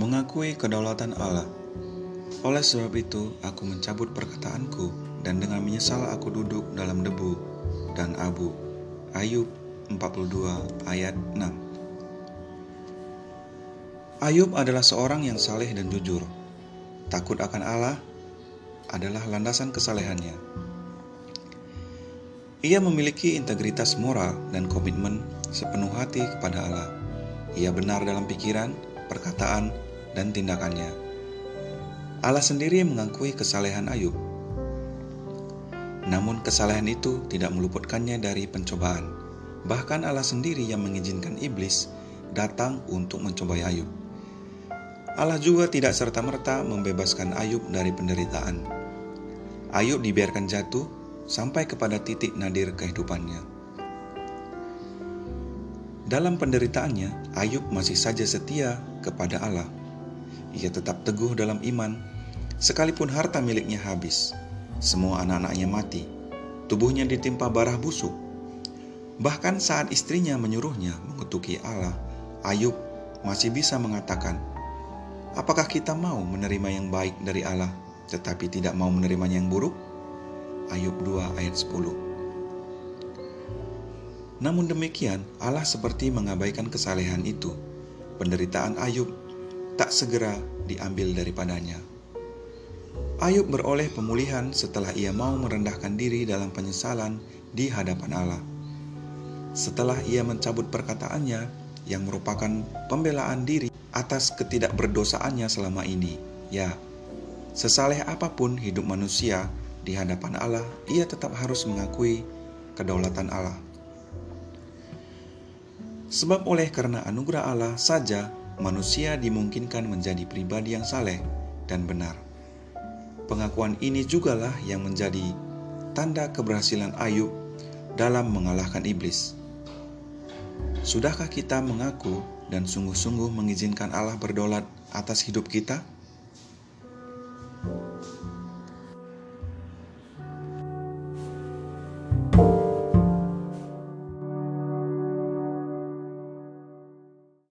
Mengakui kedaulatan Allah. Oleh sebab itu, aku mencabut perkataanku dan dengan menyesal aku duduk dalam debu dan abu. Ayub 42 ayat 6 Ayub adalah seorang yang saleh dan jujur. Takut akan Allah adalah landasan kesalehannya. Ia memiliki integritas moral dan komitmen sepenuh hati kepada Allah. Ia benar dalam pikiran, perkataan, dan tindakannya. Allah sendiri mengakui kesalehan Ayub. Namun kesalehan itu tidak meluputkannya dari pencobaan. Bahkan Allah sendiri yang mengizinkan iblis datang untuk mencobai Ayub. Allah juga tidak serta-merta membebaskan Ayub dari penderitaan. Ayub dibiarkan jatuh sampai kepada titik nadir kehidupannya. Dalam penderitaannya, Ayub masih saja setia kepada Allah. Ia tetap teguh dalam iman, sekalipun harta miliknya habis, semua anak-anaknya mati, tubuhnya ditimpa barah busuk. Bahkan saat istrinya menyuruhnya mengutuki Allah, Ayub masih bisa mengatakan, "Apakah kita mau menerima yang baik dari Allah, tetapi tidak mau menerimanya yang buruk?" Ayub 2 ayat 10. Namun demikian, Allah seperti mengabaikan kesalehan itu. Penderitaan Ayub tak segera diambil daripadanya. Ayub beroleh pemulihan setelah ia mau merendahkan diri dalam penyesalan di hadapan Allah. Setelah ia mencabut perkataannya yang merupakan pembelaan diri atas ketidakberdosaannya selama ini. Ya, sesaleh apa pun hidup manusia, di hadapan Allah, ia tetap harus mengakui kedaulatan Allah. Sebab oleh karena anugerah Allah saja manusia dimungkinkan menjadi pribadi yang saleh dan benar. Pengakuan ini jugalah yang menjadi tanda keberhasilan Ayub dalam mengalahkan iblis. Sudahkah kita mengaku dan sungguh-sungguh mengizinkan Allah berdaulat atas hidup kita?